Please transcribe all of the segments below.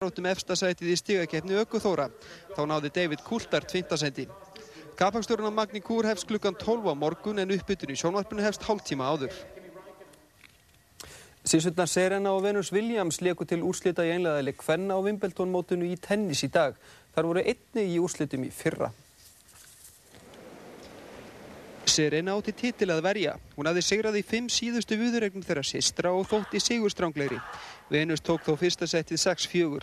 áttum efstasætið í stigakefni Ökuþóra. Þá náði David 5. seti. Kapaksturinn á Magni Kúr hefst klukkan 12 á morgun en uppbytun í sjónvarpinu hefst hálftíma áður. Sísutna Serena og Venus Williams leku til úrslita í einlegaðileg hvenna á Wimbledon mótunu í tennis í dag. Þar voru einni í úrslitum í fyrra. Serena átti titil að verja. Hún hafði sigrað í fimm síðustu viðregnum þeirra sistra og þótti sigurstránglegri. Venus tók þó fyrsta settið 6-4.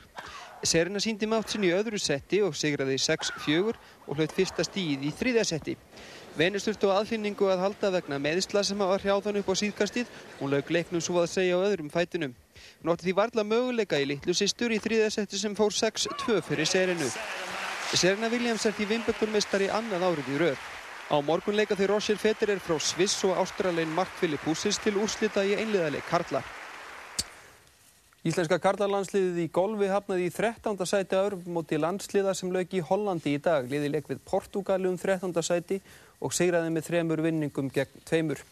Serena síndi mátt sinn í öðru setti og sigraði 6-4 og hlaut fyrsta stíð í þriðja setti. Venus þurftu aðfinningu að halda vegna meðisla sem var hrjáðan upp á síðkastið. Hún laug leiknum svo að segja á öðrum fætunum. Hún átti því varla möguleika í litlu sýstur í þriðja setti sem fór 6-2 fyrir Serenu. Serena Williams er því Wimbledon-mestari annað árið í röð. Á morgun leika þeir Roger Federer frá Sviss og ástralein Mark Philipp Húsins til úrslita í einliðaleg Karla. Íslenska karlalandsliðið í golfi hafnaði í 13. sæti örfmóti landsliða sem lög í Hollandi í dag. Liði leik við Portugali um 13. sæti og sigraði með þremur vinningum gegn tveimur.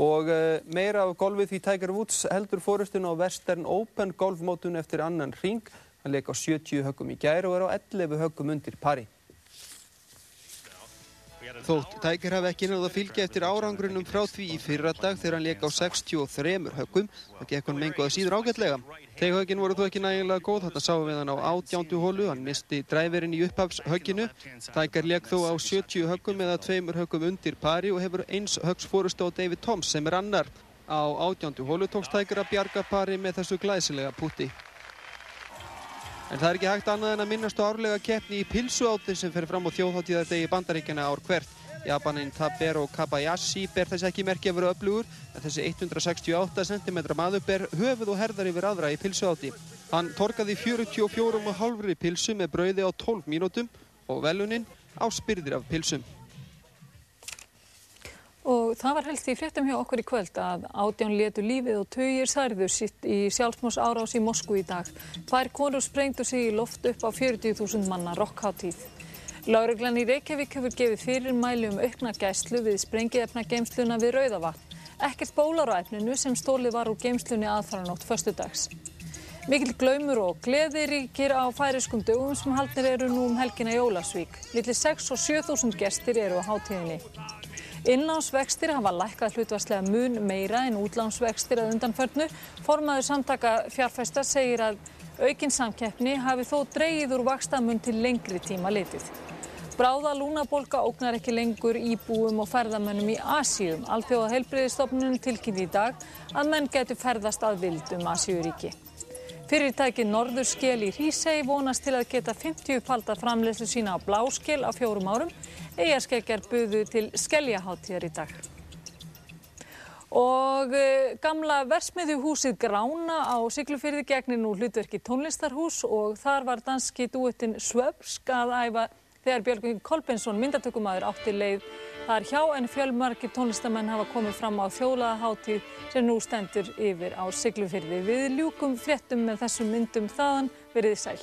Og uh, meira af golfið því Tiger Woods heldur fórustun á Western Open golfmótun eftir annan ring. Hann leik á 70 höggum í gæri og er á 11 höggum undir pari. Þótt Tiger hafi ekki náðu að fylgja eftir árangrunum frá því í fyrra dag þegar hann leik á 63 höggum. Það gekk hann menguða síður ágætlega. Teghöggin voru þó ekki nægilega góð, þetta sáum við hann á átjándu hólu, hann misti dræverinn í upphafshögginu. Tiger leik þó á 70 höggum eða tveimur höggum undir pari og hefur eins höggs fórustu á David Toms sem er annar. Á átjándu hólu tókst Tiger að bjarga pari með þessu glæsilega putti. En það er ekki hægt annað en að minnast á árlega keppni í pilsuátti sem fer fram á þjóðháttíðardegi bandaríkjana ár hvert. Japanin Tabero Kabayashi ber þess ekki merkja að vera öflugur en þessi 168 cm maður ber höfuð og herðar yfir aðra í pilsuátti. Hann torkaði 44,5 pilsu með brauði á 12 mínútum og veluninn á spyrðir af pilsum. Og það var helst í fréttum hjá okkur í kvöld að átján letu lífið og töyir særðu sitt í sjálfsmós árás í Moskú í dag. Tvær konur sprengtu sig í loft upp á 40.000 manna rockháttíð. Láreglan í Reykjavík hefur gefið fyrir mæli um aukna gæslu við sprengiðefna geimsluna við Rauðavatn. Ekkert bólar á efninu sem stólið var úr geimslunni aðfaranótt förstudags. Mikil glaumur og gleði ríkir á færiskum dögum sem haldnir eru nú um helgina í Ólasvík. Millir 6 og 7.000 gestir eru á háttíðinni. Innlánsvextir hafa lækkað hlutvarslega mun meira en útlánsvextir að undanförnu. Formaður samtaka fjárfæsta segir að aukinn samkeppni hafi þó dreyið úr vakstamun til lengri tíma litið. Bráða lúnabólka ógnar ekki lengur íbúum og ferðamönnum í Asíum. Alþjóða heilbreyðistofnunum tilkynni í dag að menn getur ferðast að vildum Asíuríki. Fyrirtæki Norðurskel í Hrísei vonast til að geta 50 faldar framleyslu sína á bláskel á fjórum árum. Eigarskeggjar buðu til skeljaháttíðar í dag. Og uh, gamla versmiðjuhúsið Grána á Siglufyrði gegnir nú hlutverki tónlistarhús og þar var danski dúettinn Svöbsk að æfa þegar Björgvin Kolbensson myndatökumadur átti leið þar hjá en fjölmarkir tónlistamenn hafa komið fram á þjólaðaháttíð sem nú stendur yfir á Siglufyrði. Við ljúkum fréttum með þessum myndum þaðan verið sæl.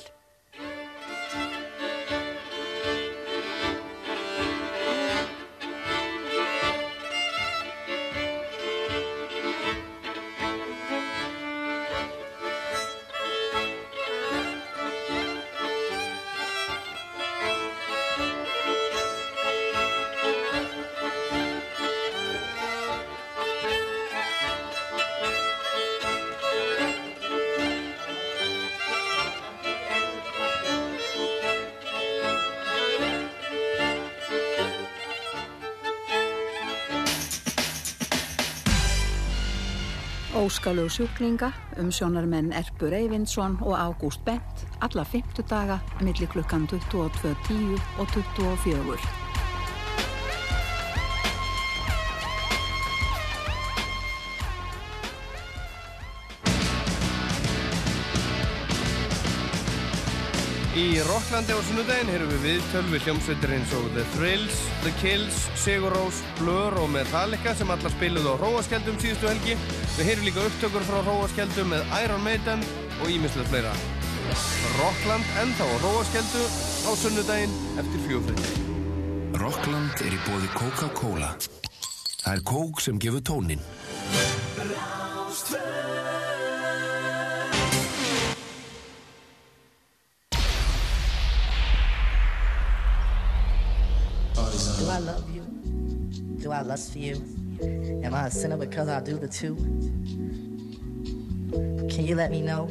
Óskalög sjúklinga um sjónarmenn Erpur Eyvindsson og Ágúst Bent alla fymtudaga millir klukkan 22.10 og 24. Í Rocklandi á sunnudaginn erum við viðtöl við hljómsveitir eins og The Thrills, The Kills, Sigur Rós, Blur og Metallica sem allar spiluð á Róaskjaldum síðustu helgi. Við heyrum líka upptökur frá Róaskjaldum með Iron Maiden og ímislega fleira. Rockland ennþá á Róaskjaldu á sunnudaginn eftir fjóðfætti. Rockland er í bóði Coca-Cola. Það er kók sem gefur tónin. I love you? Do I lust for you? Am I a sinner because I do the two? Can you let me know?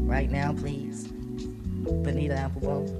Right now, please. Benita Applebone.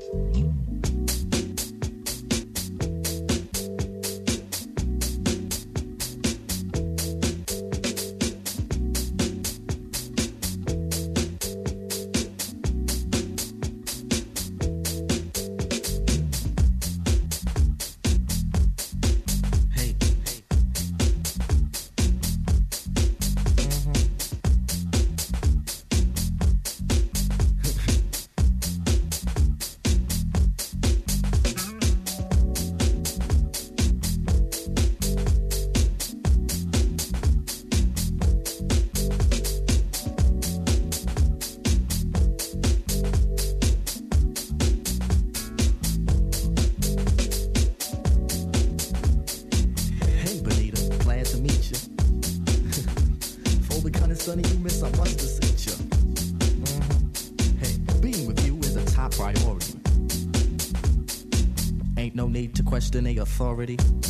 questioning authority.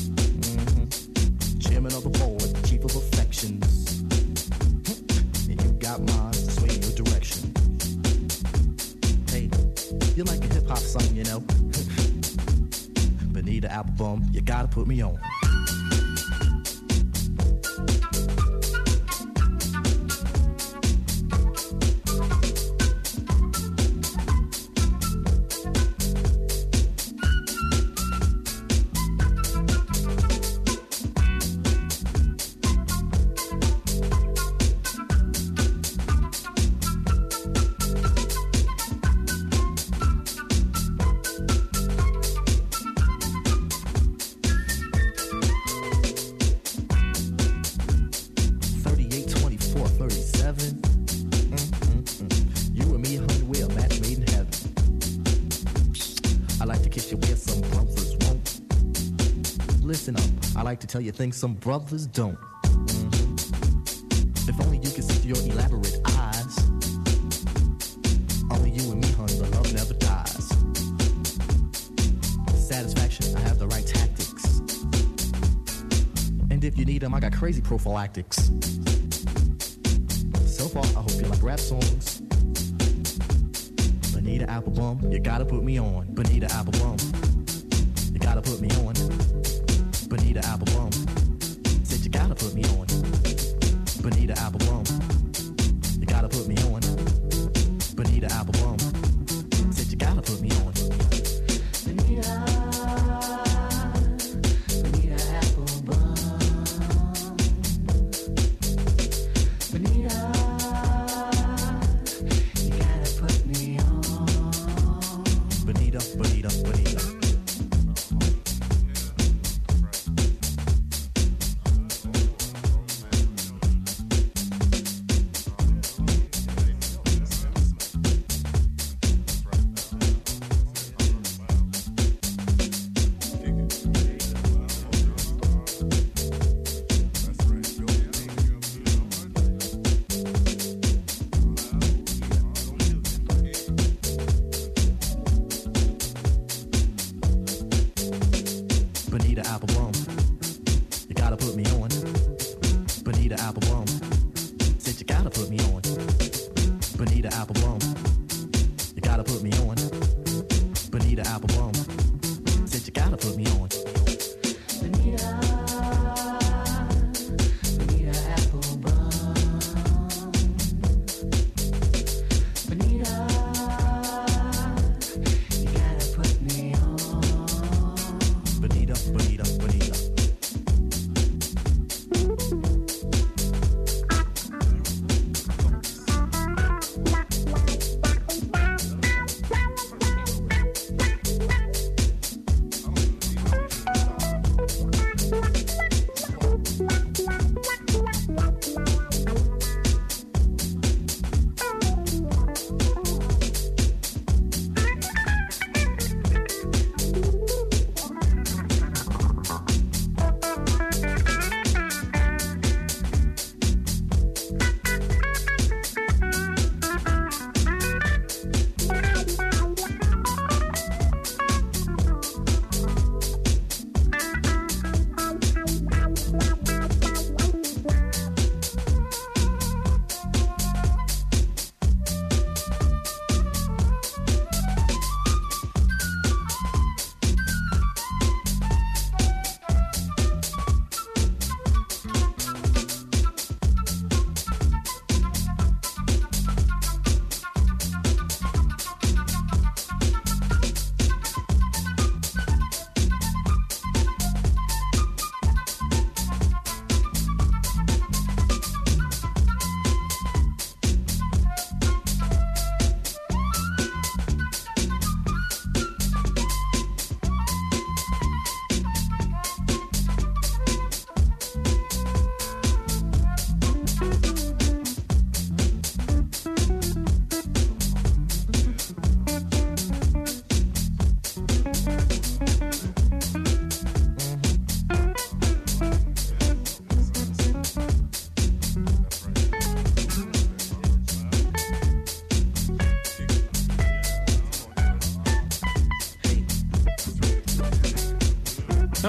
Tell you things some brothers don't. If only you could see through your elaborate eyes. Only you and me, hun, the love never dies. Satisfaction, I have the right tactics. And if you need them, I got crazy prophylactics. So far, I hope you like rap songs. Bonita Applebum, you gotta put me on.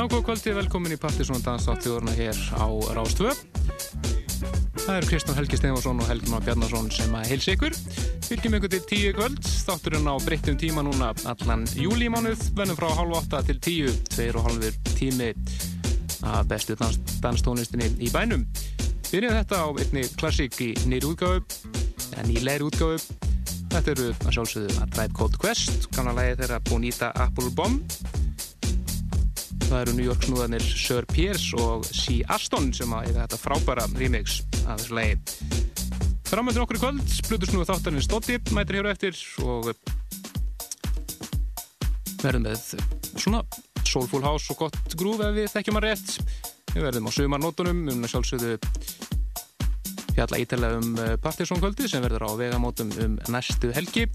Já, góð kvöldi, velkomin í Partisón Danstáttjóðurna hér á Rástvö. Það eru Kristján Helgi Stefansson og Helgi Már Bjarnarsson sem að heilsa ykkur. Fylgjum ykkur til tíu kvöld, þátturinn á breyttum tíma núna allan júlímánuð, vennum frá halv åtta til tíu, tveir og halvur tími að bestu dans, danstónlistinni í bænum. Byrjum þetta á einni klassík í nýri útgáðu, eða nýleiri útgáðu. Þetta eru að sjálfsögðu að Drive Cold Quest, kannan lægi þeirra Bonita Apple Bomb það eru New York snúðanir Sir Pierce og C. Aston sem að eiga þetta frábæra remix af þessu lagi framöndur okkur í kvöld Plutur snúðu þáttarinn Stótti mætir hér eftir og verðum með svona soulful house og gott grúf ef við þekkjum að rétt við verðum á sumarnótunum um að sjálfsögðu fjalla ítalega um eh, Partiðsson kvöldi sem verður á vegamótum um næstu helgi við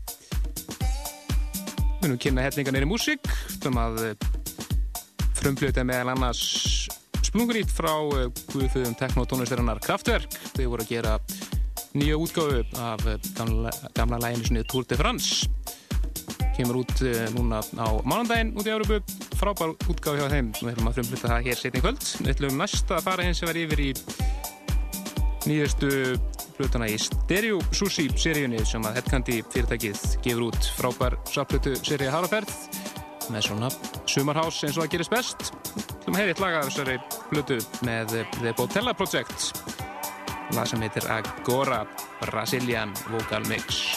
verðum kynna hefninga neyri músík um að frumflutið meðal annars splungurít frá eh, Guðfjöðum teknotónlistarinnar Kraftwerk. Þau voru að gera nýja útgáfu af eh, gamla, gamla læginu sinni Tour de France. Kemur út eh, núna á mánandaginn út í Európu. Frábær útgáfu hjá þeim. Við höfum að frumfluta það hér setni kvöld. Við ætlum næsta að fara hins að vera yfir í nýjastu flutana í Stereo Sushi seríunni sem að Headcandy fyrirtækið gefur út frábær saplutu seríu Haraferð með svona sumarhás eins og það gerist best. Hlum hefði eitt lag af þessari blutu með The Botella Project. Lag sem heitir Agora Brazilian Vocal Mix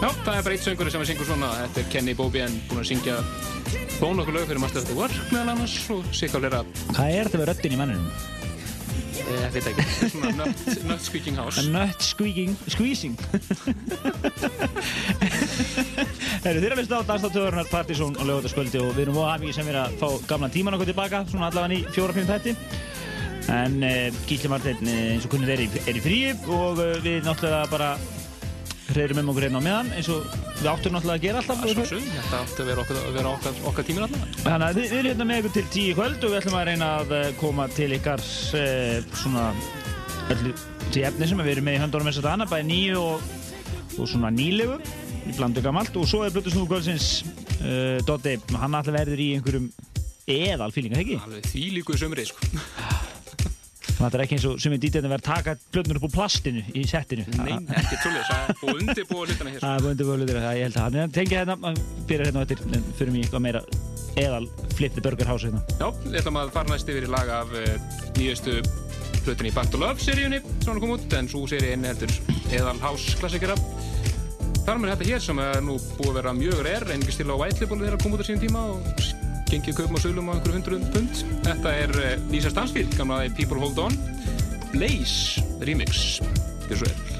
er bara eitt söngur sem að syngur svona. Þetta er Kenny Bobien búinn að syngja þó nokkuð lög fyrir Master of the Work meðal annars og sikka flera, Hvað er þetta við röddinn í manninum? eh, veit ekki, svona nut, nut Squeaking House. Nut squeaking, squeezing Herru, þið er að hlusta á Dagstáttúðurnar Partizón og lögutaskvöldi og við erum voða hafið sem er að fá gamla tíman okkur tilbaka svona allavega í fjóra-fimm þætti en uh, Gísli Martin uh, eins og kunnið er, í- er í fríi og uh, við náttúrulega bara hreyrum um okkur hérna á meðan eins og við áttum náttúrulega að gera alltaf Það svo sum, þetta átti að vera okkar, vera okkar, okkar tíminn allavega. Þannig að við, erum hérna með ykkur til tíu kvöld og við ætlum að reyna að eh, koma til ykkar uh, svona öllu til efni sem við erum með í höndunum þess að dana, bæði nýju og, og svona nýlegu í blandu gamalt og svo er Blutusnúðu kvöldsins uh, Dotti, hann alltaf verður í einhverjum eðal fílinga, ekki? Alveg því líkuð Þetta er ekki eins og sem við dítið að taka blöðnur upp úr plastinu í settinu. Nei, ekki tjóðlega, það er búið undirbúið hlutana hér. Það er búin til völuður, ég held að að tengja hérna, hann byrjar hérna á eftir, en fyrir mig eitthvað meira eðal flip the burger house hérna. Já, við ætlum að fara næst yfir í lag af uh, nýjastu hlutin í to Love seríunni sem hann kom út, en svo seríu inn heldur Eðal House klassikera. Þar með þetta hér sem er nú búið að vera mjög gengið kaupum og sölum á einhverju hundruðum pund. Þetta er uh, Lisa Stansfield, gamla People Hold On, Blaze remix. Svo er.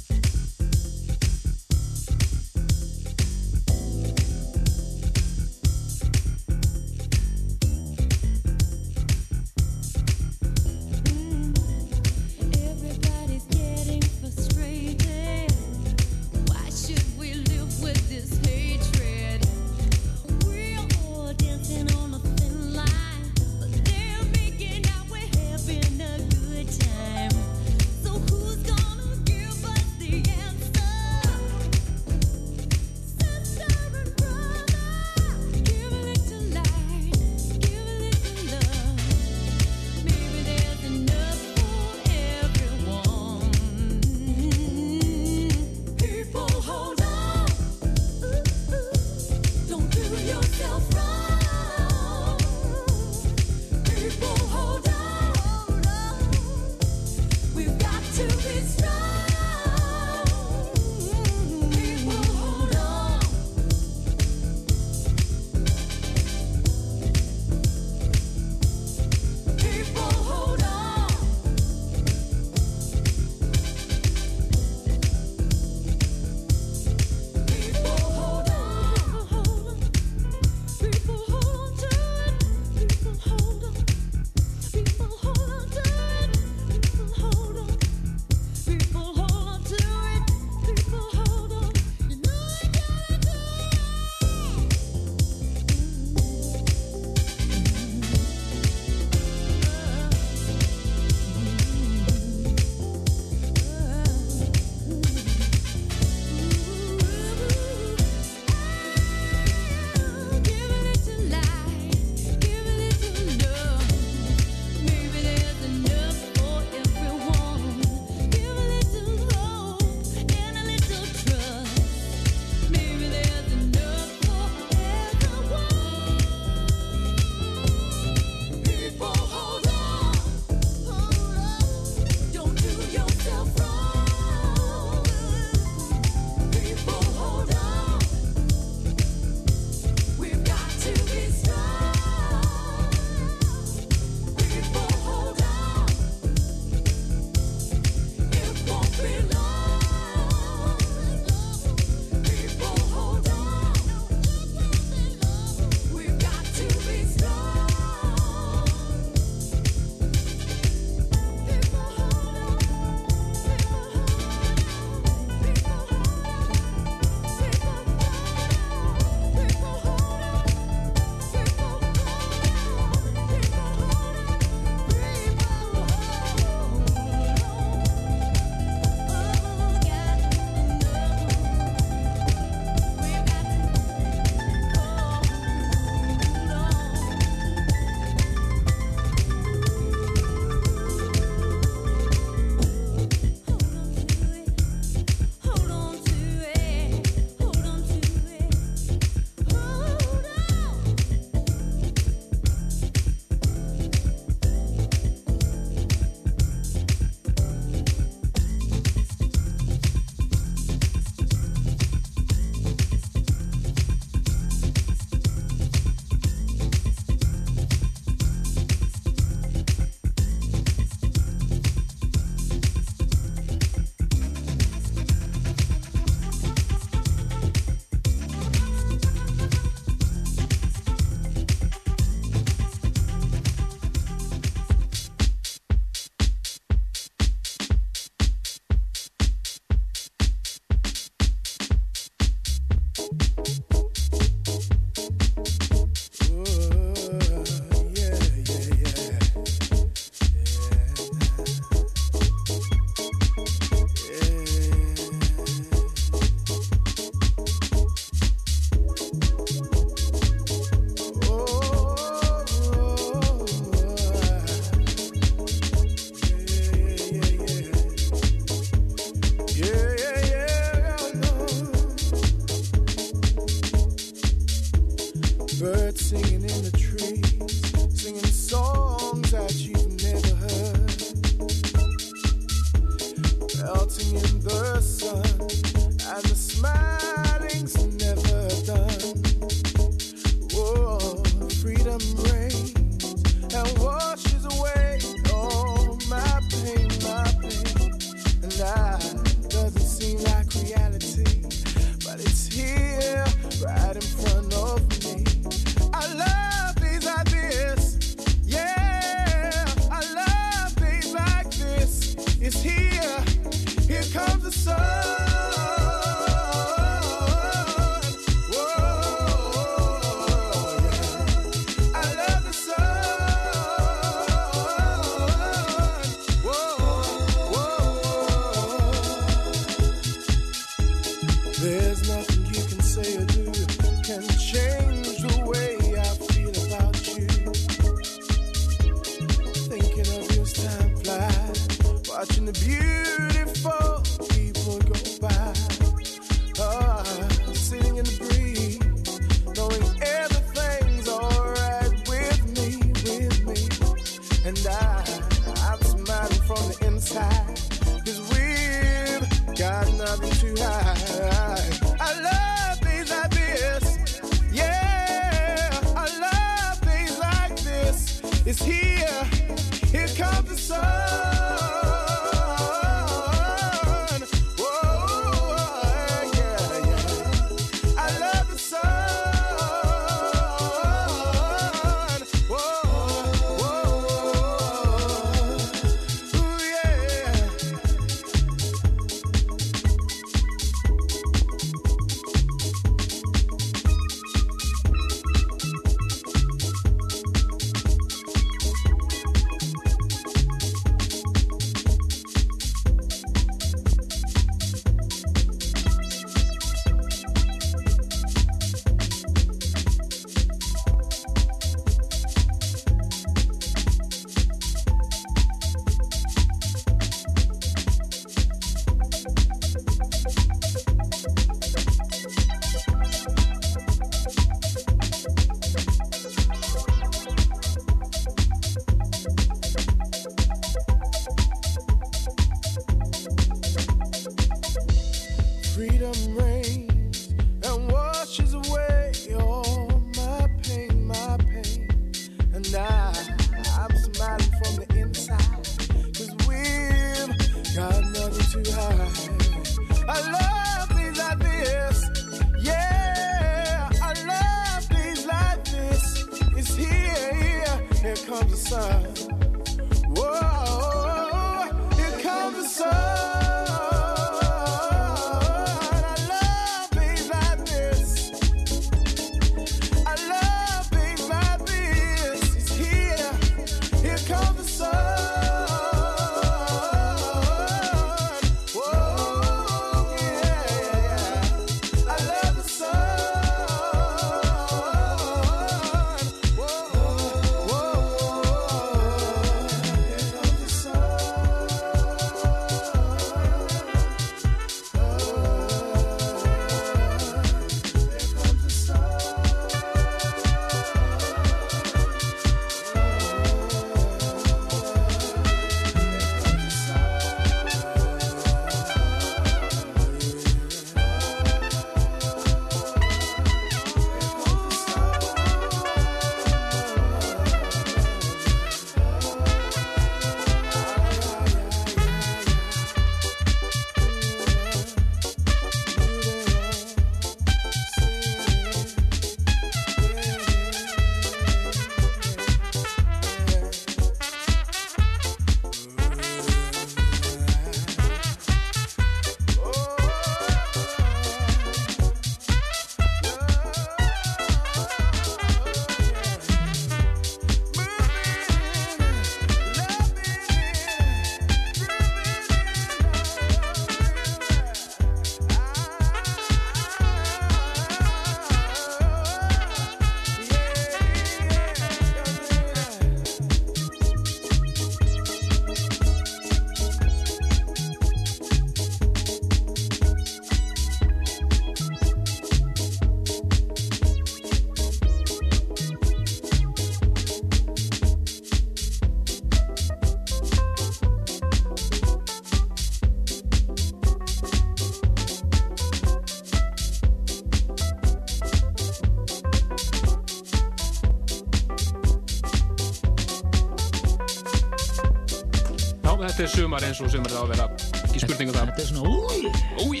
Þetta er sumar eins og sumar það á að vera ekki spurningu það Þetta er svona úi Úi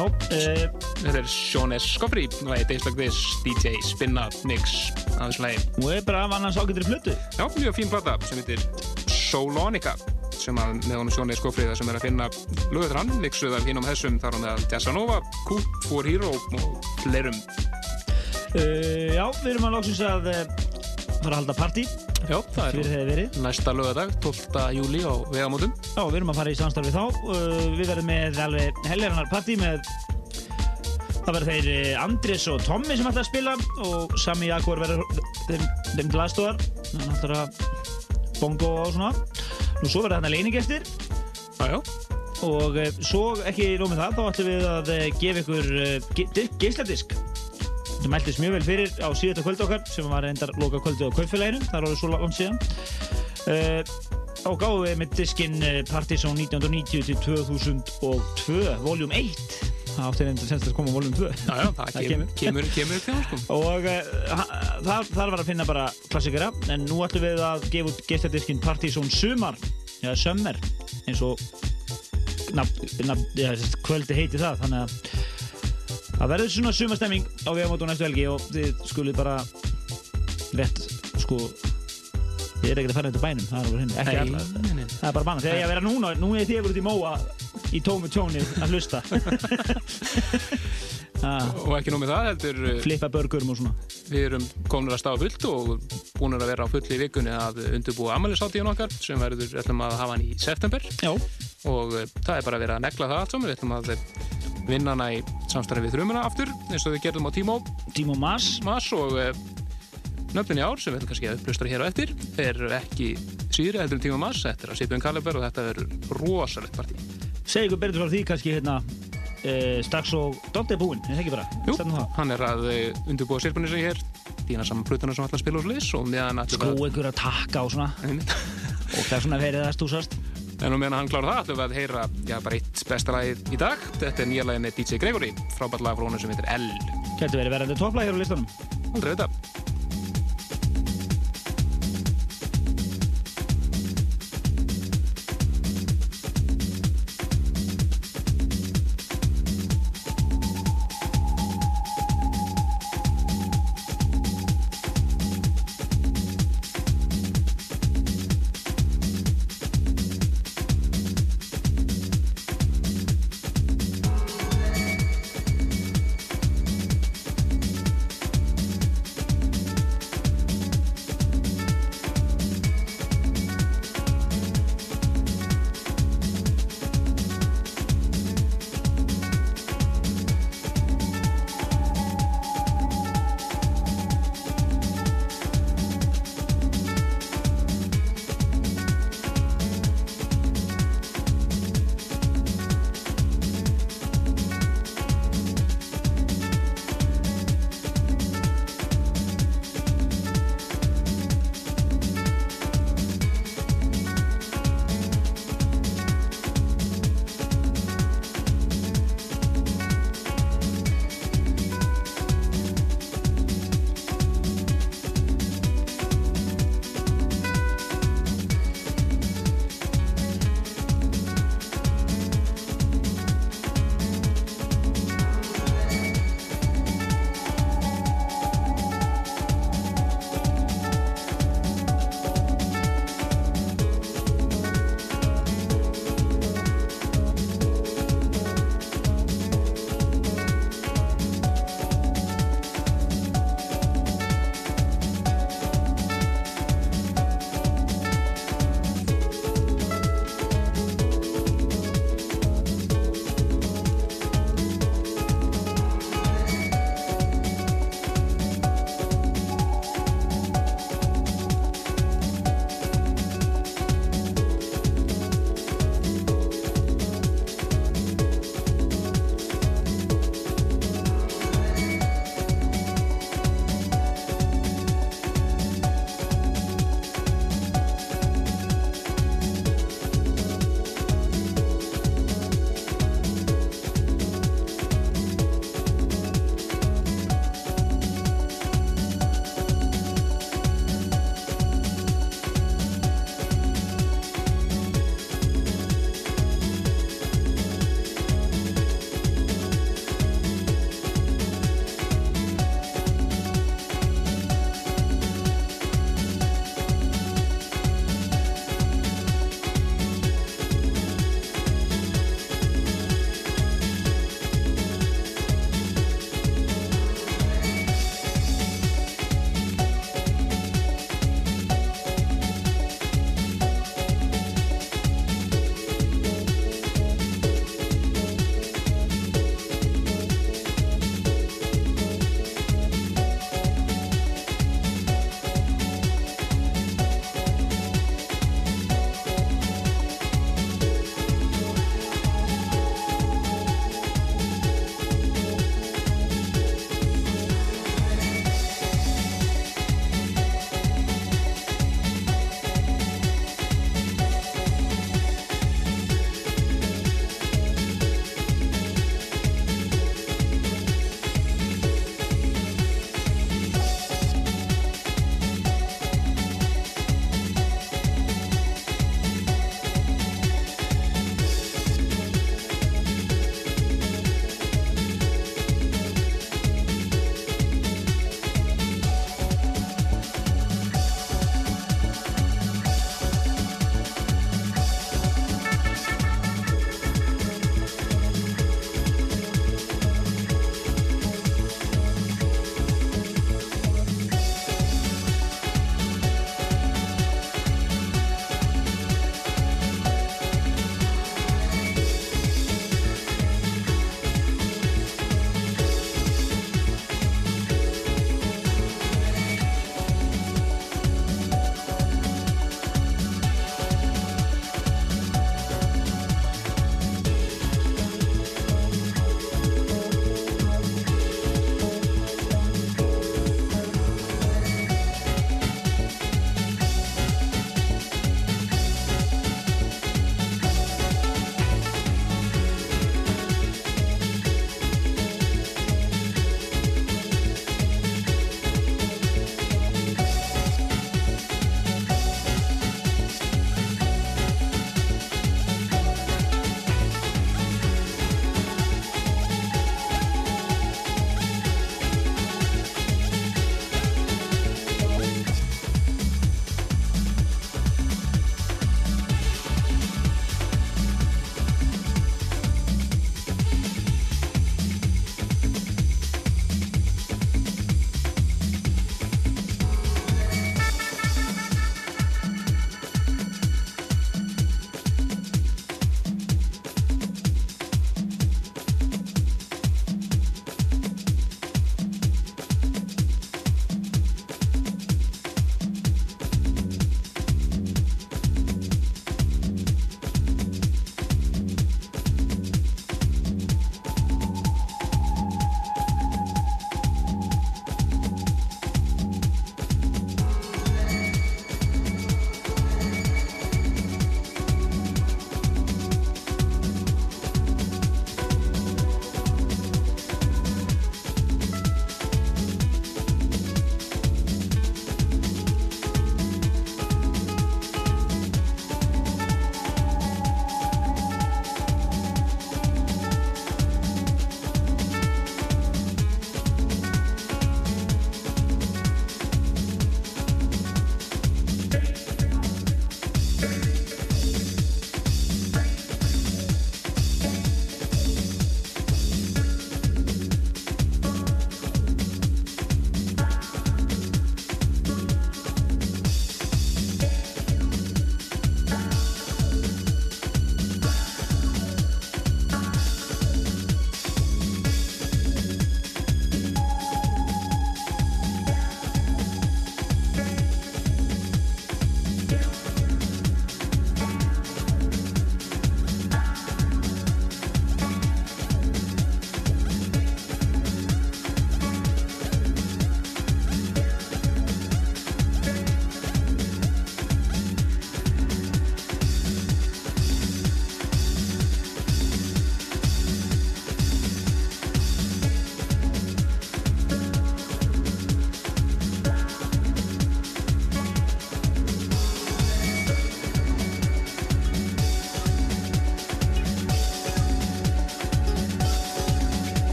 uh, Þetta er Sean S. Scoffrey Days Like This, DJ Spinna Mix aðeins lagi. Og er bara af annars ágættir flutu Já, mjög fín plata sem heitir Solonica sem að með honum Sean S. Scoffrey sem er að finna lögur hann, mixuð af hinn um þessum þar á meðal Jazzanova, Coop, For Hero og fleirum. Uh, Já, við erum að lóksins að uh, fara að halda partí. það Fyrir hefði verið. Næsta lögadag, 12. júli á vegamótum. Já, við erum að fara í samstarfi þá. Uh, Við verðum með alveg helgarinnar partí með Það verður þeir eh, Andrés og Tommi sem ætla að spila og Sami Jaguar verður þeim, þeim glastóðar bongo og svona. Nú svo verður þarna leiningestir Jájá og svo ekki lómið það, þá ætlum við að uh, gefa ykkur uh, geisladisk Þetta mæltist mjög vel fyrir á síðasta kvöld okkar sem var reyndar loka kvöldu á kaupfélaginu, það er orðið svo langt síðan. Uh, Þá gáðum við með diskinn uh, Partizón 1990 til 2002, voljum 1 Það átti reynda semst að koma voljum 2 Já, já, það kemur, kemur, kemur hann sko. Og uh, þar, þar var að finna bara klassikera en nú ætlum við að gefa út geisladiskinn Partizón Sumar eða Summer eins og nafn, nafn, ja, kvöldi heiti það þannig að það verður svona sumastemming á vegamótu næstu helgi og þið skulið bara rétt sko þið er ekkert að fara þetta bænum það er, alveg hreinu, ekki Nei, alla, nei, nei. það er bara banna þegar ég að vera núna, nú er þið út í móa í tómu tjóni að hlusta. Ah, Og ekki nóg með það, heldur uh, flippa börgurum og svona. Við erum komin að stafa fullt og búin að vera á fulli vikunni að undirbúa ammælisáttíðun okkar sem verður, ætlum að hafa hann í september. Já. og uh, það er bara að vera að negla það allt saman, við ætlum að vinna hana í samstarfi við þrjumuna aftur eins og við gerðum á Tímó Tímó Mas, Mas og uh, nöfnin í ár sem við ætlum kannski að upplustra hér á eftir er ekki síðri heldur en Tímó Mas, þetta er að Sipjón Kaliber og þetta verður rosalegt partí. Segja ykkur betur frá því kannski hérna e, strax og Dótt er búinn, er það ekki bara? Jú, hann er að uh, undirbúa sirpunni sig hér dýna saman plötuna sem ætla að spila úr slis Skó ykkur að takka og svona. Og það er svona verið að stúsast En og meðan hann klára það ætlum við að heyra já, bara eitt besta lagið í dag. Þetta er nýja lagið með DJ Gregory, frábært lag frá honum sem heitir L. Gæti verið verðandi topplag hér á listanum Aldrei veit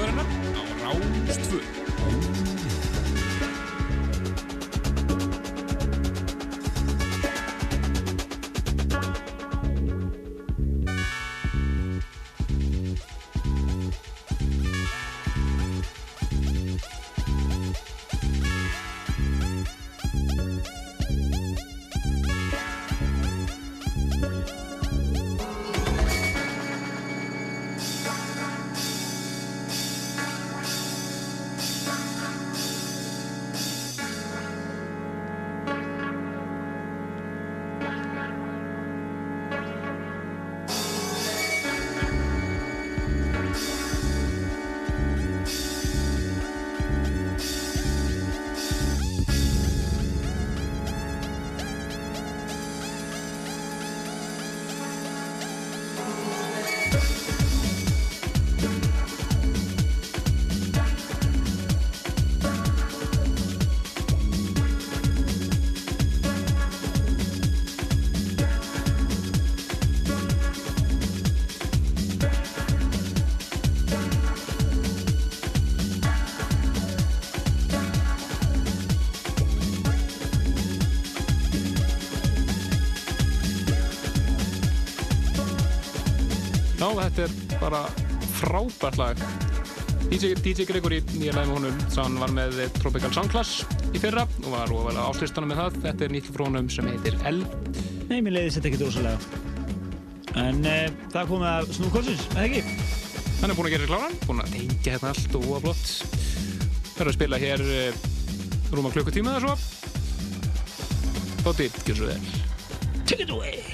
Good enough. Já, þetta er bara frábært lag. DJ, DJ Gregory, nýja lag með honum, hann var með Tropical Soundclass í fyrra og var ofalega áslistanum með það. Þetta er nýtt frá honum sem heitir L. Nei, mér leiðist þetta ekkert rosalega. En e, það komið að snúkonsins, eða ekki? Hann er búinn að gera kláran, búinn að tengja hérna allt og að blott. Það er að spila hér eh, rúma klukkutíma eða svo. Bóti, gjör svo vel. Take it away!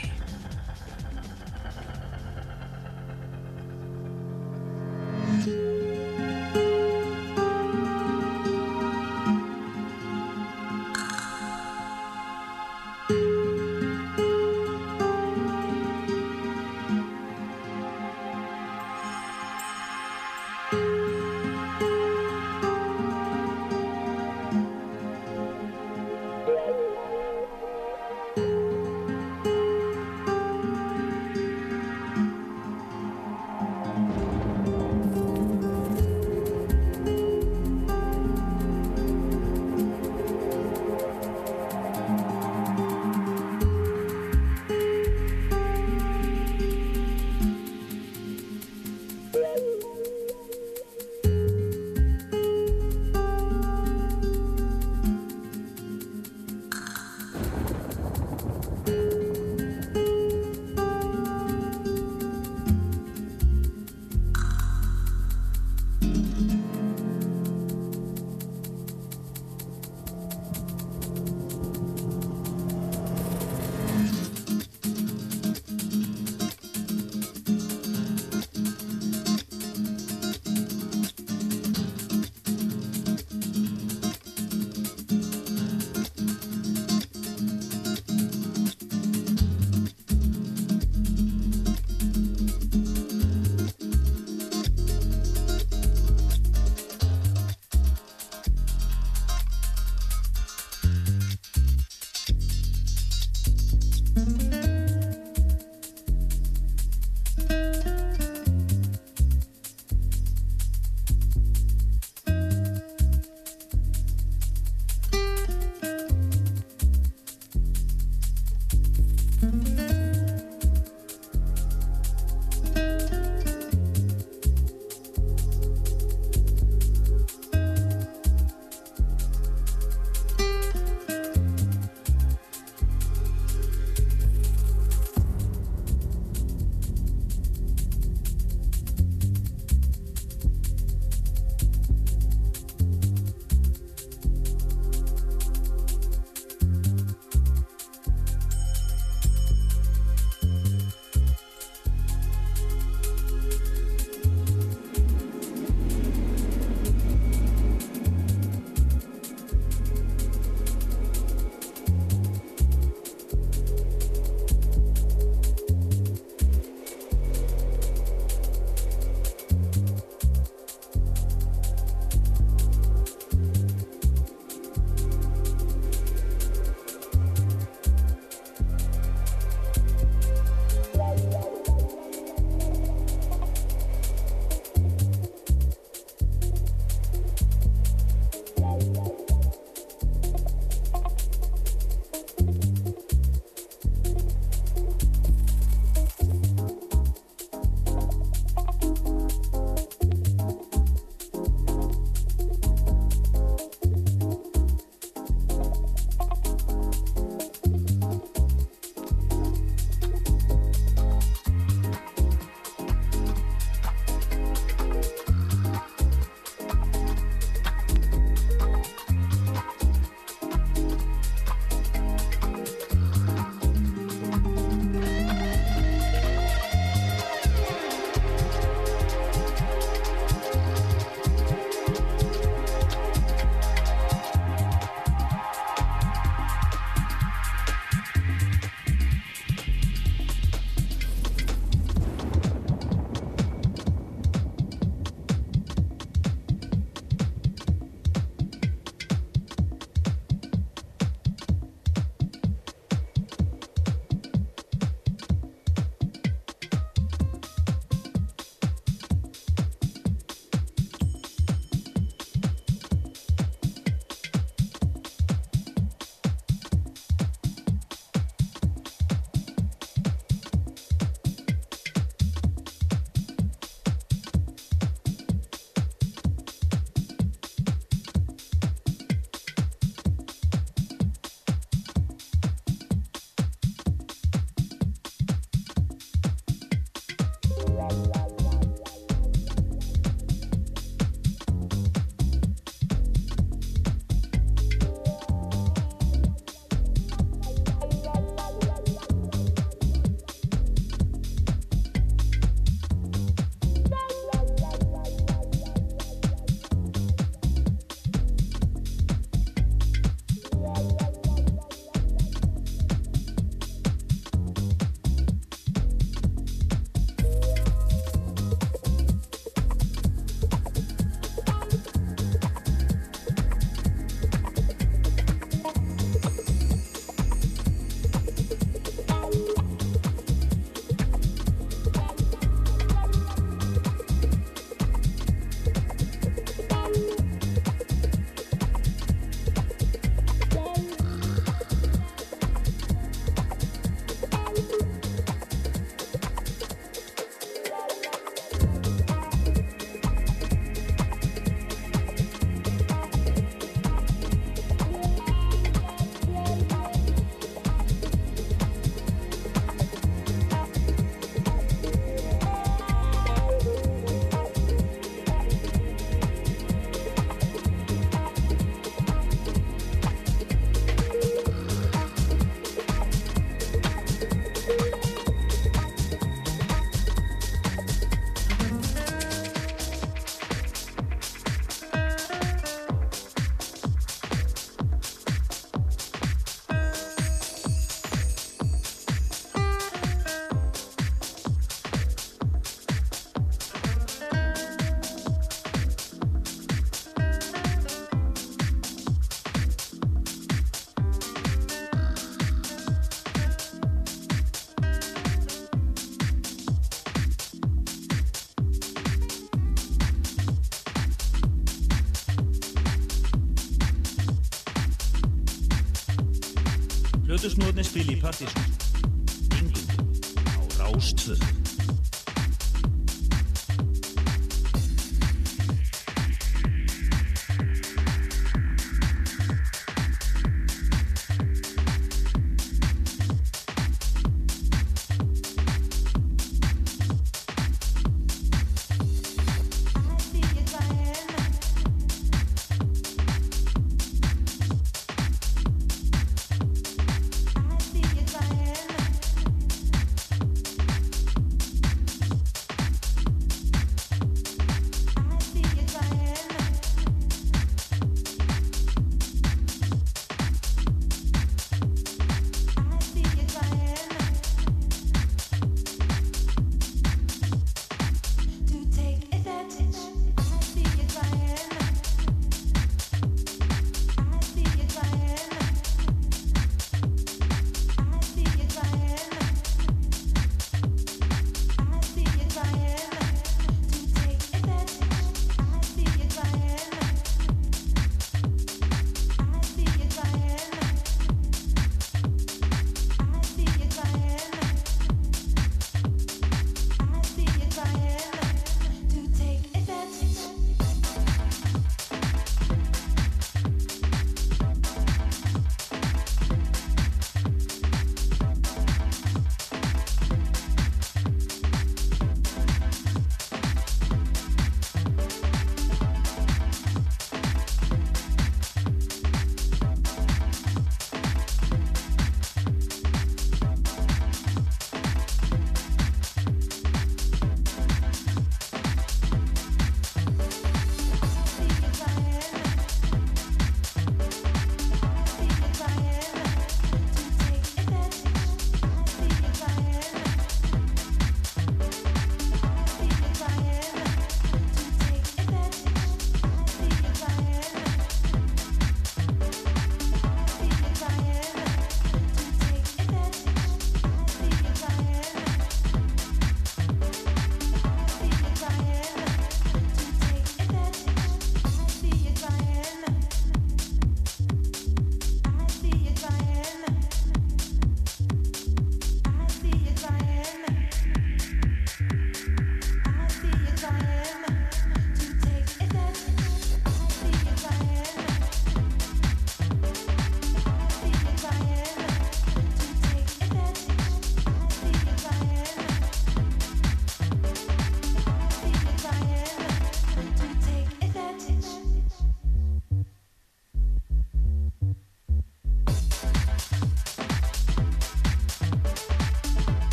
Minuten ist Billy.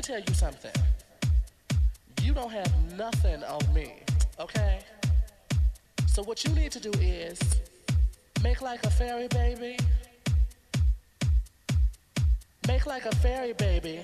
Tell you something. You don't have nothing on me, okay? So what you need to do is make like a fairy baby. Make like a fairy baby.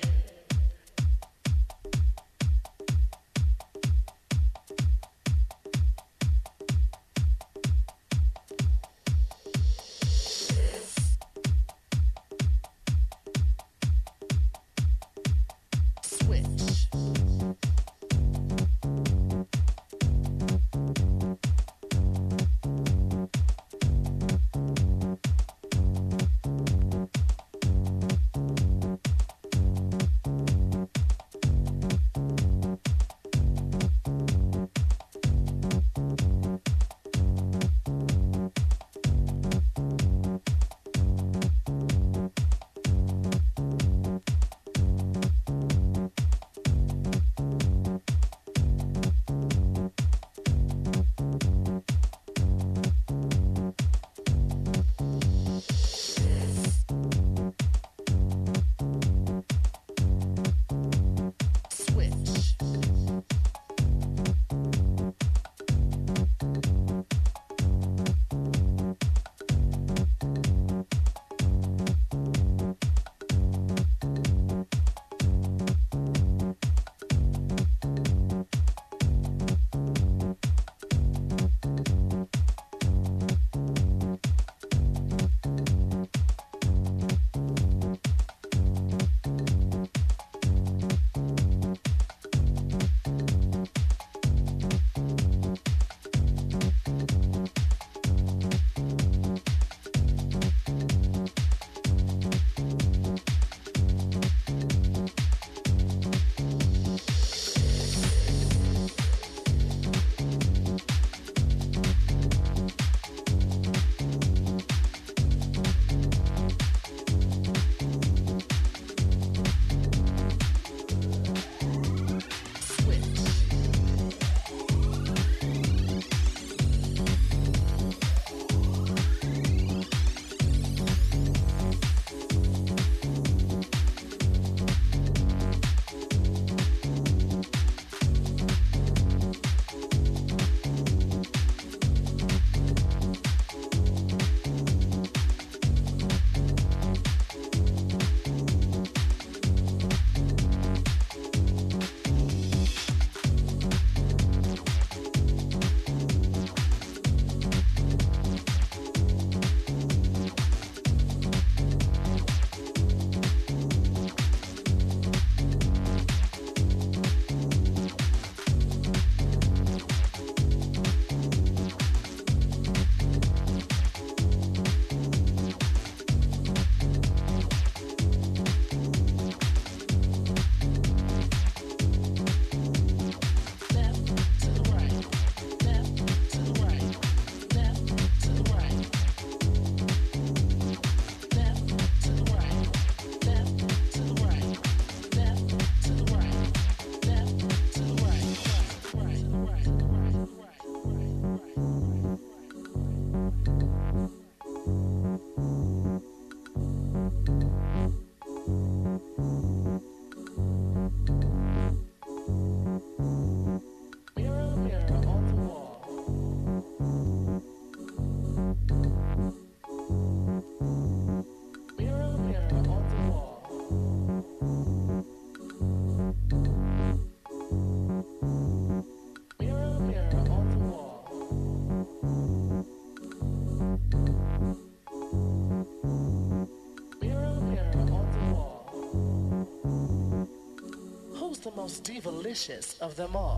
Most delicious of them all?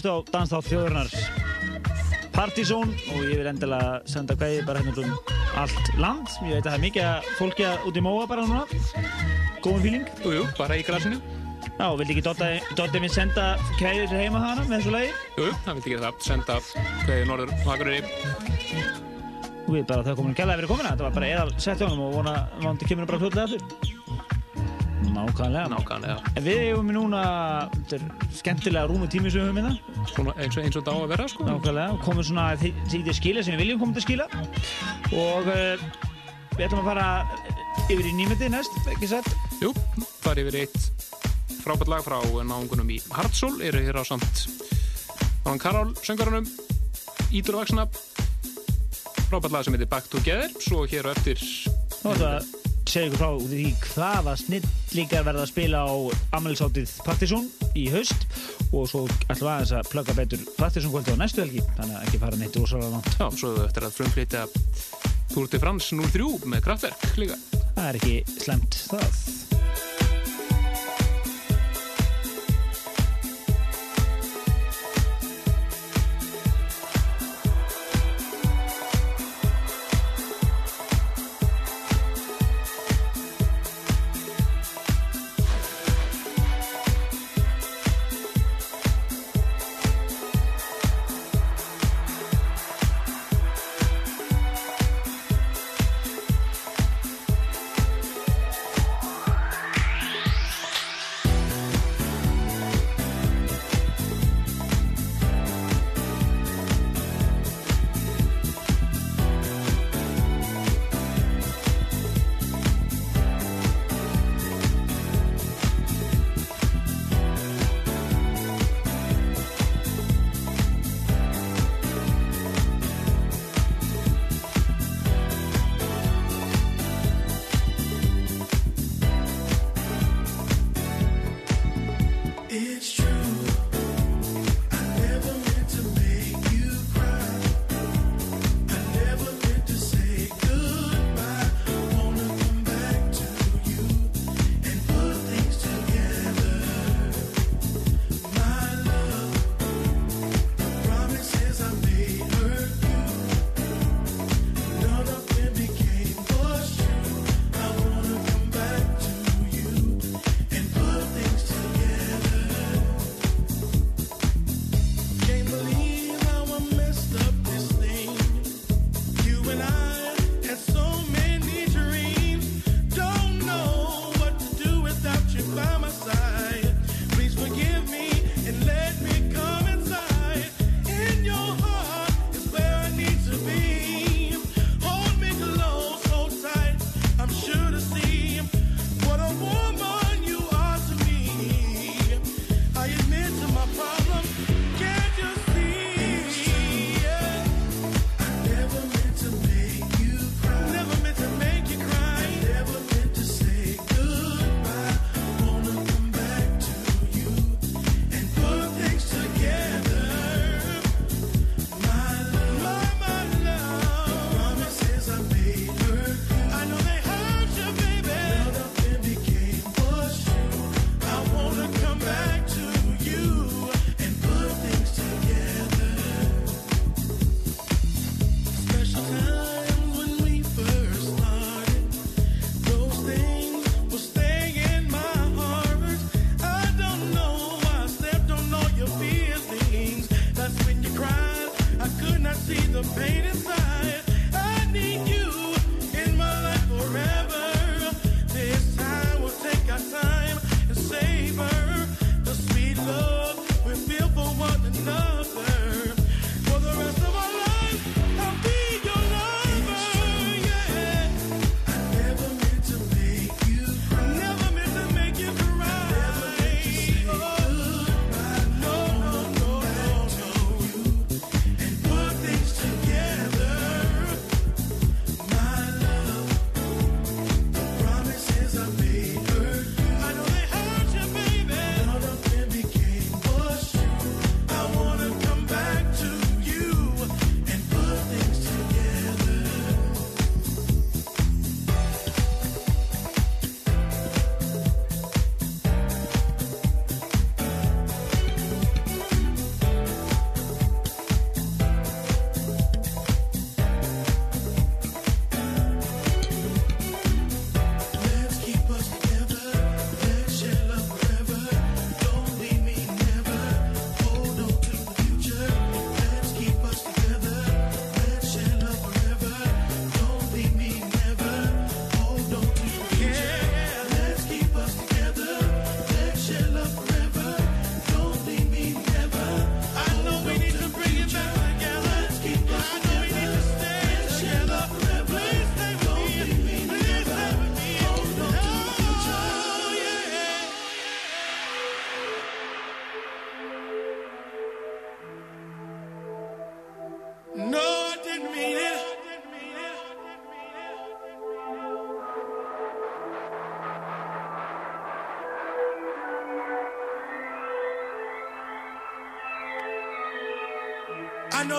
Já, þið eru hlust á Danstátt þjóðurnar Partizón og ég vil endilega senda kveði bara hérna um allt land. Ég veit að það er mikið að fólki að út í móa bara núna. Góðum fíling. Jú, jú, bara í glasinu. Já, vildi ekki Dotti, minn senda kveði til heima hana með þessu lagi? Jú, jú, hann vildi gera það. Senda kveði norður Akureyri. Þú veit bara að það er komin gælaði verið komin Þetta var bara eðal honum og vona vonandi kemur hann bara fljótlega aftur. Nákvæmlega. Nákvæmlega. En við eigum núna, þetta er skemmtilega rúmu tími sem við höfum hérna. Svona eins og, eins og þetta á að vera, sko. Nákvæmlega, og komum svona því því til skila sem við viljum koma til skila. Og uh, við ætlum að fara yfir í nýmyndið næst, ekki satt? Jú, fara yfir eitt frábært lag frá náungunum í Hardsól. Eru hér á samt Náðan Karol, söngarunum, Ídur Vaksna. Frábært lag sem heitir Back Together. Svo hér á eftir... Nú við að segja ykkur frá því hvaða snillingar verða að spila á amalisáttið Partizón í haust og svo við aðeins að plugga betur Partizón kvöldi á næstu helgi þannig að ekki fara neitt rosalega langt. Já, svo eftir að frumflytja Tour de France 03 með kraftverk líka. Það er ekki slemt það.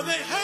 They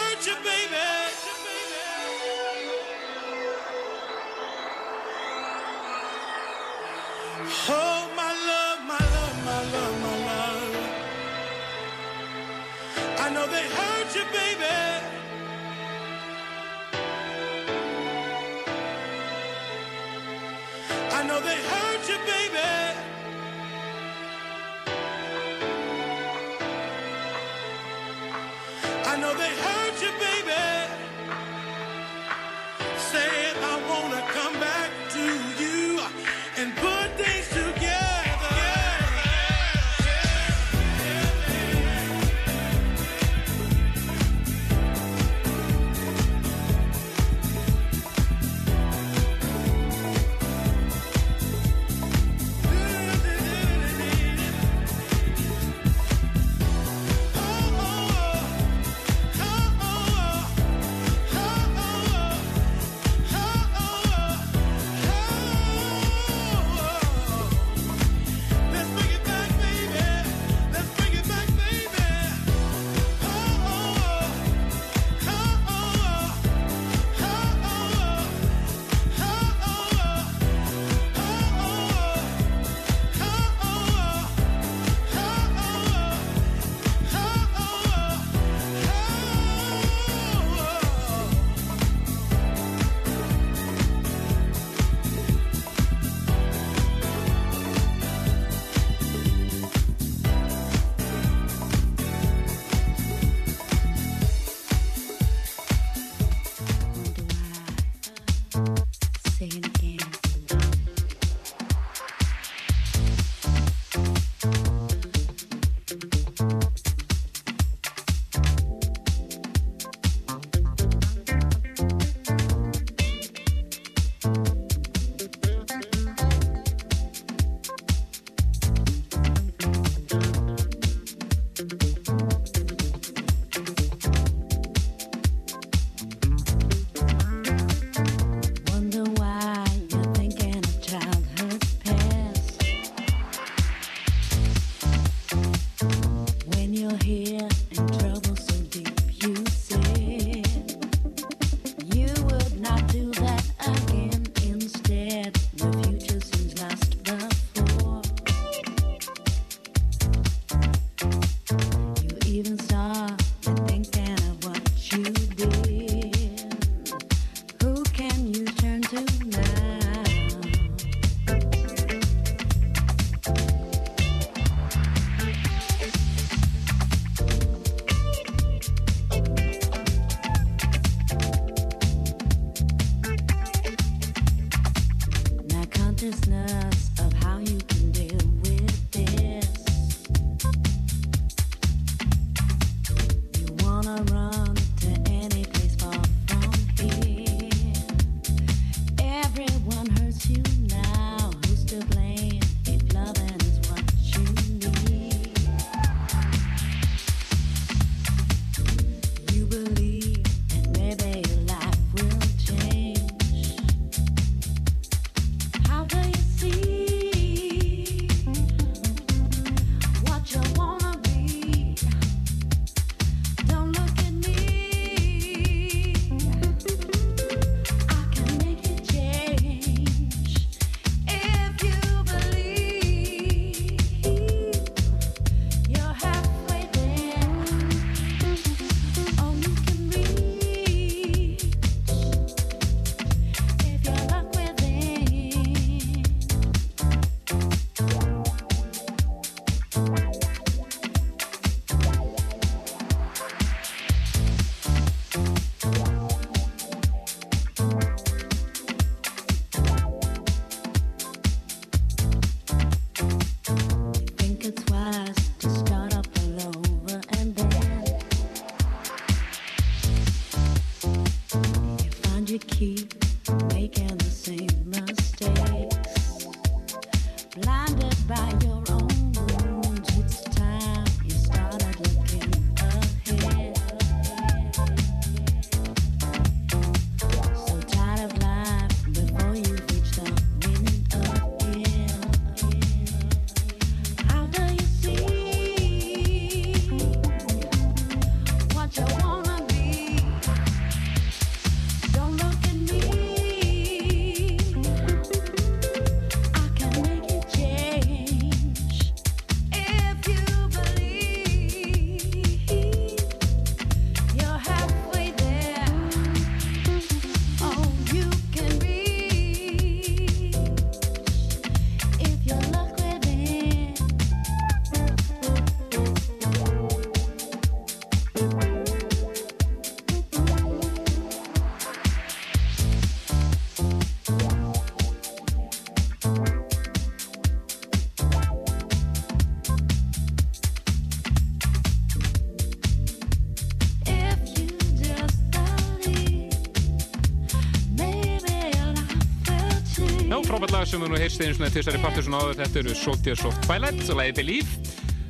sem við nú heyrst einu svona tvisari partur svona áður, þetta eru Soldiers of Twilight og lagið Believe.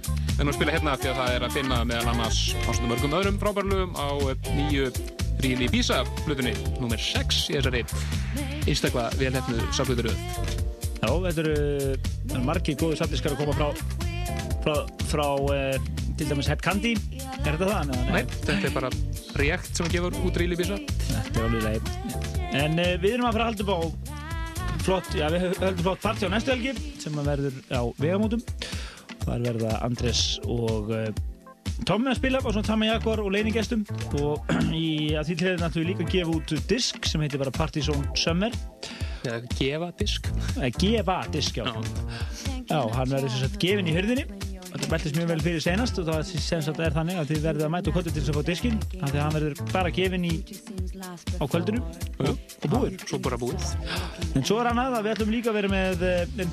Við erum að spila hérna því að það er að finna meðal annars ástöndum mörgum öðrum frábærlugum á eh, nýju Ríli Bísa flutunni, nummer 6 í þessari einstaklega velhefnu safluturöð. Já, þetta eru margir góði safndiskar að koma frá frá, frá uh, til dæmis Head Candy er þetta það? Nei, þetta er bara React sem gefur út Ríli Bísa. Þetta er alveg leið En uh, við erum að fara að halda upp á flott, já við höldum flott partí á næstu helgi sem verður á vegamótum. Þar verða Andres og uh, Tommi að spila og svona Tamma Jaguar og leiningestum og í að því til þeirra náttúrulega líka að gefa út disk sem heitir bara Party Zone Summer. Gefa disk. Eða gefa disk, já. Já, hann verður sem sagt gefin í hörðinni Þetta beltist mjög vel fyrir senast og það sem sagt er þannig að þið verður að mæta kvöldu til þess að fá diskinn af því að hann verður bara gefin í á kvöldinu. Og, og búið Svo bara búið. En svo er annað að við ætlum líka að vera með eh, við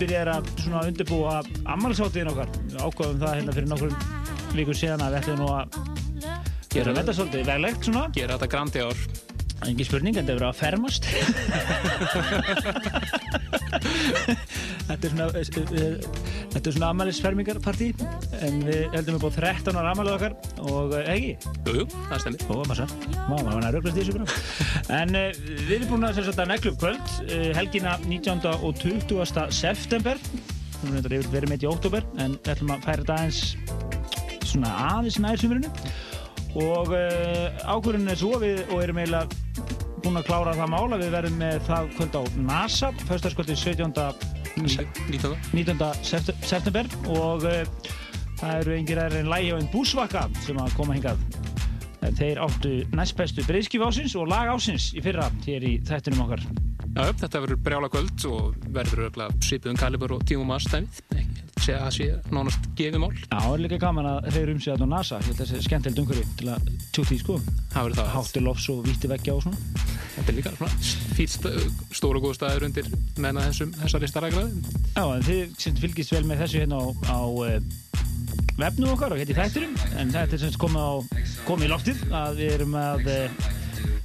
byrjar að, að undirbúa ammálsáttiðin okkar. Ákvaðum það hérna fyrir nokkrum vikur síðan að við ætlum nú að gera þetta svolítið veglegt svona. Gera þetta grandi ár. Engi spurning, en þetta verður að fermast Þetta er svona eh, Þetta er svona ammælisfermingarpartí en við heldum upp á 13 ára ammælið okkar og eh, ekki? Jú, jú, það stemir Ó, massa, má, maður var næröglast í þessu bara En við erum búin að að neglu upp kvöld helgina 19. og 20. september erum reyndar yfir verið með í óttúber en við ætlum að færa þetta aðeins svona aðeins nær sumurinu og uh, ákvörðun er svo við og erum eiginlega búin að klára það mála við verðum með það kvöld á NASA föstaskvöldi 17. 19. 19. sept- september og uh, það eru engir aðeins en lægi á einn búsvaka sem að koma hingað þeir áttu næst bestu breyðskif ásins og lag ásins í fyrra hér í þættunum okkar Já, já, þetta verður brjála kvöld og verður örugglega svipuðum kalibur og tímum aðstæmið. Segja að það sé nánast gefumál. Já, það er líka gaman að þeir um sig að á NASA það sé skemmtilegt umhverfi til að tjúti í sko Það verður það. Háttu lofs og víti veggja og svona Þetta er líka svona fýtt stóra og góð staður undir menna þessum, þessari starragraði. Já, en þið fylgist vel með þessu hérna á, á uh, vefnu okkar og hérna í þætturum en þetta er sem sagt komið, á, komið í loftið að við erum að uh,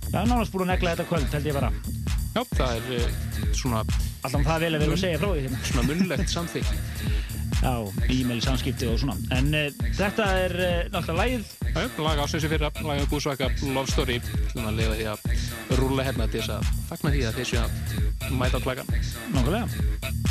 já, nánast búin að negla þetta kvöld held ég bara Já, það er uh, svona... Alltaf það vel að erum að segja frá því hérna. Svona munnlegt samþykk. Já, e-mail samskipti og svona en uh, þetta er uh, náttúrulega lægið Já, já, lag ásins í fyrra, lag um Búsvaka Love Story, svona að lifa því að rúla hérna til þess að fagna því að þessu að mæta á klagan. Nákvæmlega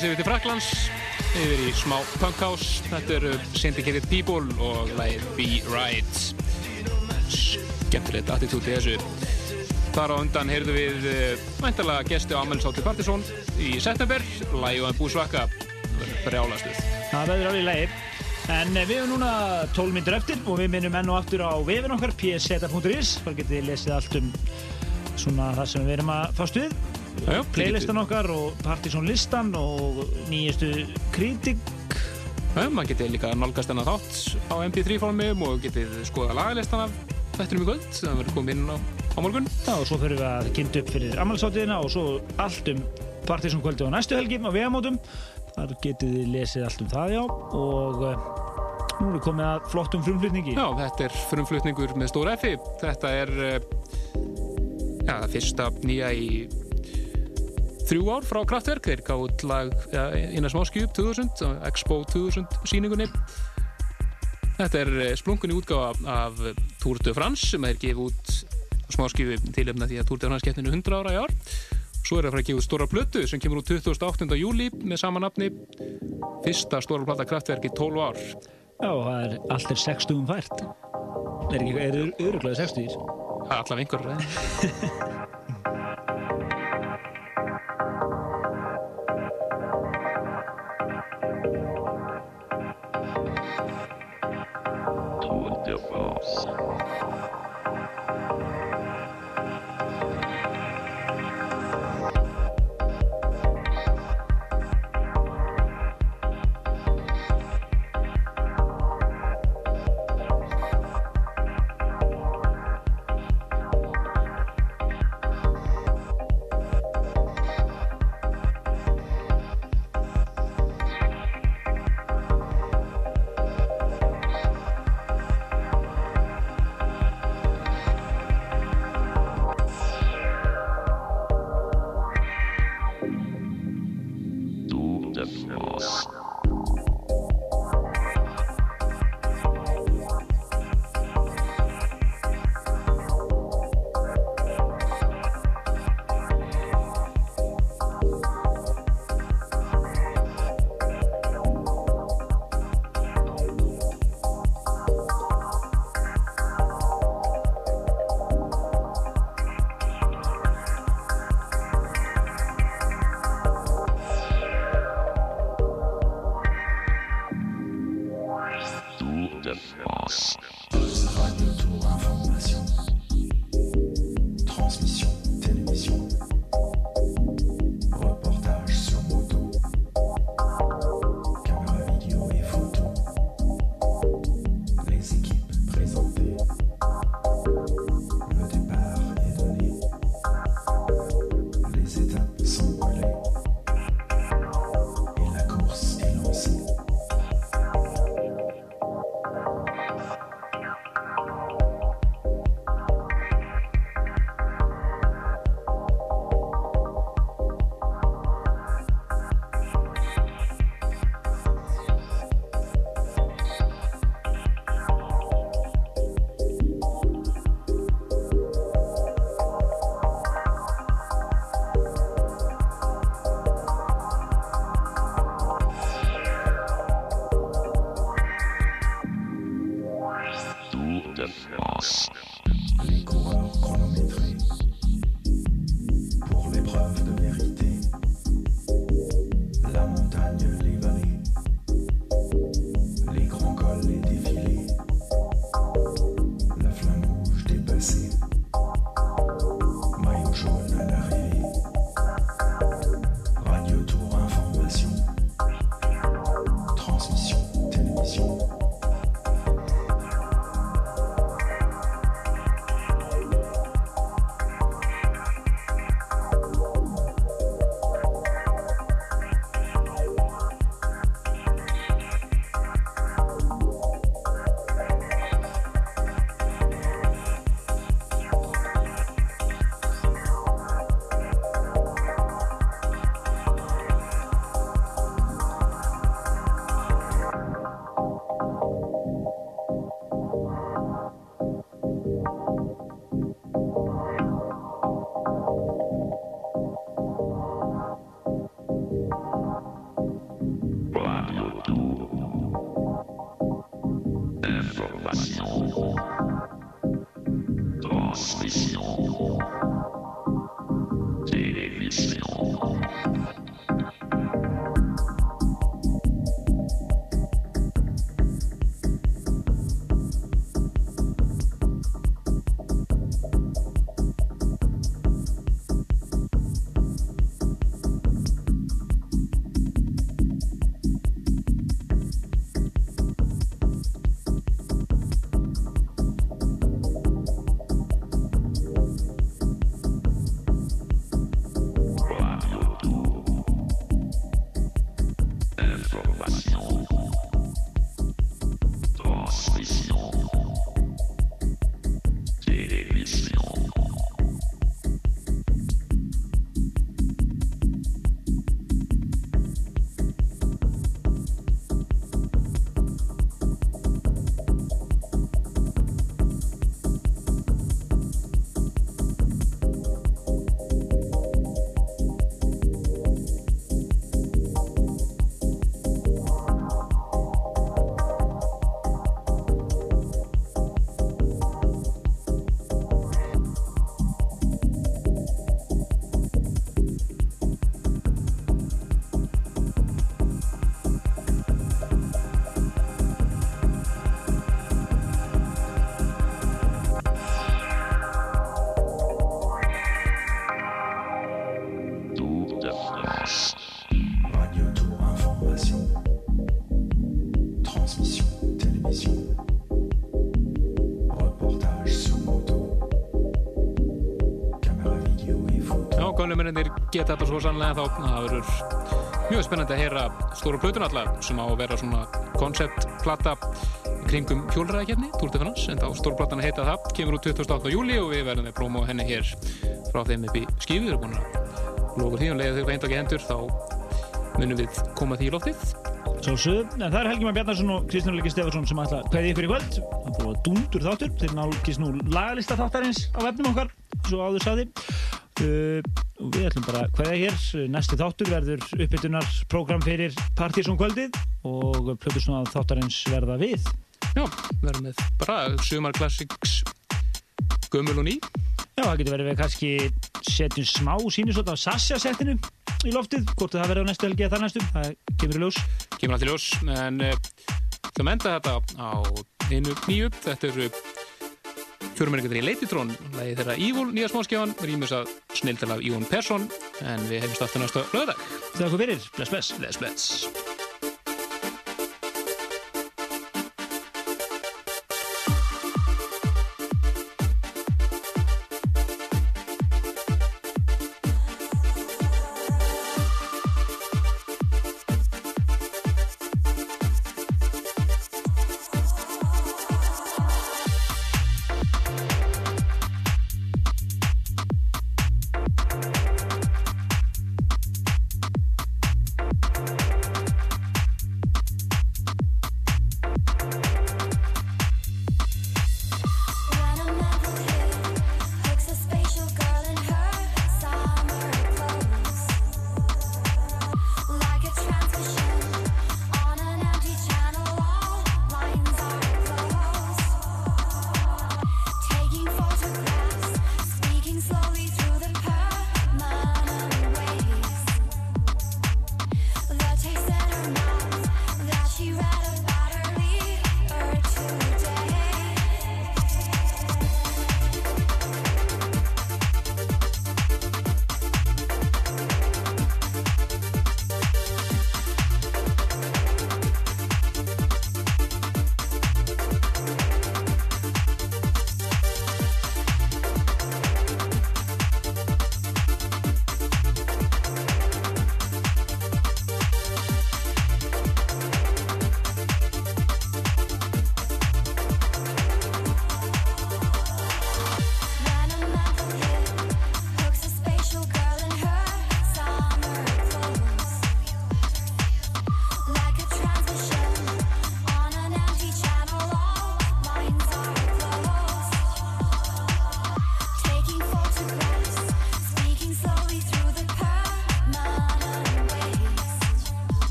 aðeins yfir til Fraklands, yfir í smá punkhouse. Þetta eru Syndicated People og lagið Be Right. Skemmtilegt attitúti þessu. Þar á undan heyrðu við uh, væntalega gesti á Amelsátti Partizón í september, lagið og en búsvaka, brjálastuð. Það verður alveg lægir. En eh, við erum núna 12 myndur eftir og við minnum enn og aftur á vefin okkar pseta.is þar getið þið lesið allt um svona það sem við erum að fást við Já, já, playlistan okkar og partysónlistan og nýjastu kritik. Já, maður getið líka nálgast hennar þátt á MP3 formum og getið skoða lagalistan af þættinum í kvöld það verður komið inn á, á morgun. Já, og svo fyrir við að kynntu upp fyrir ammálsáttiðina og svo allt um partysónkvöldi á næstu helgi á vegamótum. Þar getið þið lesið allt um það já. Og uh, nú við komið að flottum frumflutningi. Já, þetta er frumflutningur með stóra F þetta er já, það fyrsta nýja í þrjú ár frá Kraftwerk þeir gáðu lag ja, innan smáskjúb 2000, á Expo 2000 síningunni þetta er eh, splunkunni útgáfa af, af Tour de France sem er gefið út smáskjúbi tilöfna því að Tour de France keppninu 100 ára í ár. Svo er það að fara að gefa út stóra plötu sem kemur út 28. júli með sama nafni. Fyrsta stóra plata Kraftwerk í 12 ár. Já, það er allt er 60 fært. Er ekki, er öruglega 60 Það er allavega einhver geta þetta svo sannlega þá það verður mjög spennandi að heyra stóra plötun allar sem á að vera svona konceptplata kringum hjólræðakefni, France en þá stóra platan að heita það, kemur út 28. júli og við verðum við promo henni hér frá þeim upp í skífu, við erum búin að loka því og leiða þau reynd ekki hendur þá munum við koma því í loftið Sjálfsögðu, en það er Helgi Már Bjarnarsson og Kristján Liki Stefansson sem ætla að kveði ykkur í kvöld. Það búið að dundur þáttur, þeir nálgist nú lagalista þáttarins á vefnum okkar, svo áður saði. Uh, og við ætlum bara að kveðja hér. Næsti þáttur verður uppbytunar program fyrir Partíson kvöldið og plötusnúða þáttarins verða við. Já, verðum við bara sumar klassiks gömul og ný Já, það getur verið við kannski setjum smá sínusótt á Sasha-settinu í loftið, hvort það verður á næstu helgi eða þar næstu, það kemur í ljós. kemur allt í ljós en uh, það menda þetta á einu nýju þetta eru fjörumenningir í Leititrón. Lagi þeirra Ívól, nýja smáskjáðan rýmis af Ívon Persson en við hefumst aftur næsta lögadag Þakka fyrir, bless bless. Bless bless